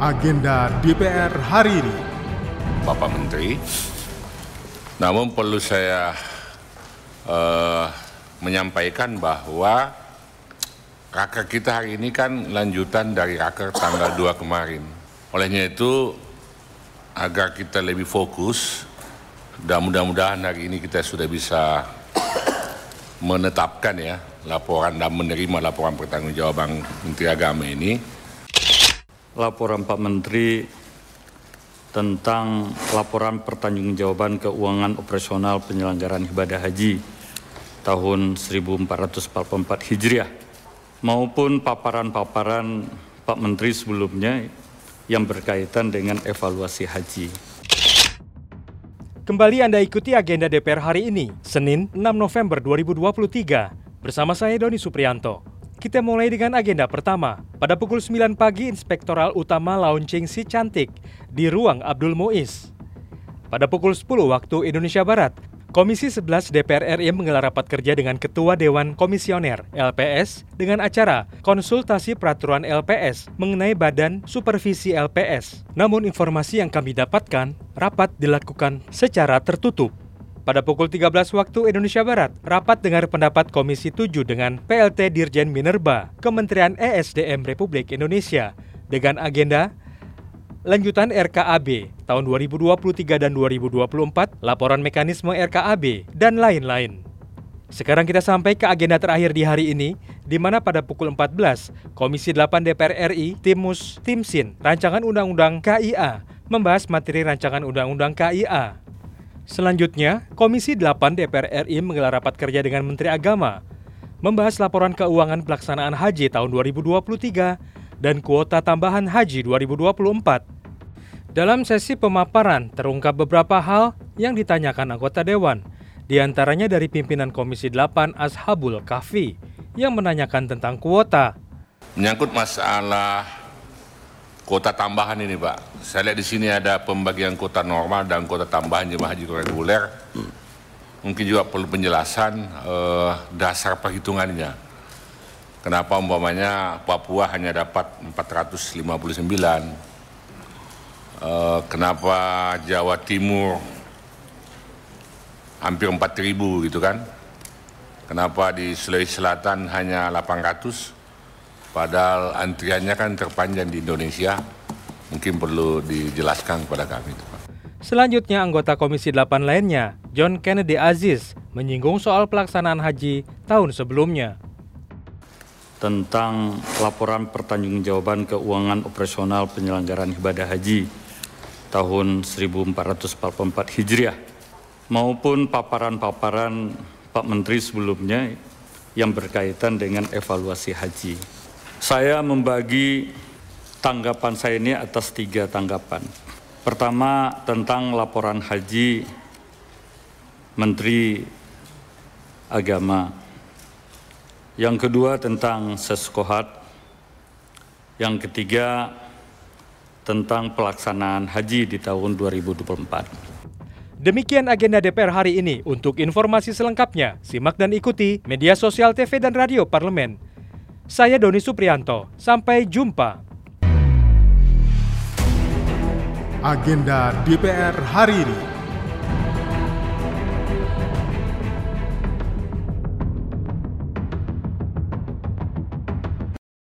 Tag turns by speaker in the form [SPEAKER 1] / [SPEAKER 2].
[SPEAKER 1] agenda DPR hari ini.
[SPEAKER 2] Bapak Menteri. Namun perlu saya uh, menyampaikan bahwa raker kita hari ini kan lanjutan dari raker tanggal 2 kemarin. Olehnya itu agar kita lebih fokus dan mudah-mudahan hari ini kita sudah bisa menetapkan ya laporan dan menerima laporan pertanggungjawaban Menteri Agama ini.
[SPEAKER 3] Laporan Pak Menteri tentang laporan pertanggungjawaban keuangan operasional penyelenggaraan ibadah haji tahun 1444 Hijriah maupun paparan-paparan Pak Menteri sebelumnya yang berkaitan dengan evaluasi haji.
[SPEAKER 4] Kembali Anda ikuti agenda DPR hari ini, Senin 6 November 2023, bersama saya Doni Suprianto. Kita mulai dengan agenda pertama. Pada pukul 9 pagi, Inspektoral Utama launching si cantik di ruang Abdul Muiz. Pada pukul 10 waktu Indonesia Barat, Komisi 11 DPR RI menggelar rapat kerja dengan Ketua Dewan Komisioner LPS dengan acara konsultasi peraturan LPS mengenai Badan Supervisi LPS. Namun informasi yang kami dapatkan, rapat dilakukan secara tertutup. Pada pukul 13 waktu Indonesia Barat, rapat dengar pendapat Komisi 7 dengan PLT Dirjen Minerba, Kementerian ESDM Republik Indonesia, dengan agenda lanjutan RKAB tahun 2023 dan 2024, laporan mekanisme RKAB, dan lain-lain. Sekarang kita sampai ke agenda terakhir di hari ini, di mana pada pukul 14, Komisi 8 DPR RI, Timus, Timsin, Rancangan Undang-Undang KIA, membahas materi Rancangan Undang-Undang KIA. Selanjutnya, Komisi 8 DPR RI menggelar rapat kerja dengan Menteri Agama, membahas laporan keuangan pelaksanaan haji tahun 2023 dan kuota tambahan haji 2024. Dalam sesi pemaparan, terungkap beberapa hal yang ditanyakan anggota Dewan, di antaranya dari pimpinan Komisi 8 Ashabul Kahfi yang menanyakan tentang kuota.
[SPEAKER 2] Menyangkut masalah Kota tambahan ini Pak, saya lihat di sini ada pembagian kota normal dan kota tambahan jemaah haji reguler. Mungkin juga perlu penjelasan eh, dasar perhitungannya. Kenapa umpamanya Papua hanya dapat 459, eh, kenapa Jawa Timur hampir 4000 gitu kan? Kenapa di Sulawesi Selatan hanya 800? Padahal antriannya kan terpanjang di Indonesia, mungkin perlu dijelaskan kepada kami.
[SPEAKER 4] Selanjutnya anggota Komisi 8 lainnya, John Kennedy Aziz, menyinggung soal pelaksanaan haji tahun sebelumnya.
[SPEAKER 3] Tentang laporan pertanggungjawaban keuangan operasional penyelenggaraan ibadah haji tahun 1444 Hijriah maupun paparan-paparan Pak Menteri sebelumnya yang berkaitan dengan evaluasi haji. Saya membagi tanggapan saya ini atas tiga tanggapan. Pertama tentang laporan haji Menteri Agama. Yang kedua tentang seskohat. Yang ketiga tentang pelaksanaan haji di tahun 2024.
[SPEAKER 4] Demikian agenda DPR hari ini. Untuk informasi selengkapnya, simak dan ikuti media sosial TV dan radio parlemen saya Doni Suprianto. Sampai jumpa.
[SPEAKER 1] Agenda DPR hari ini.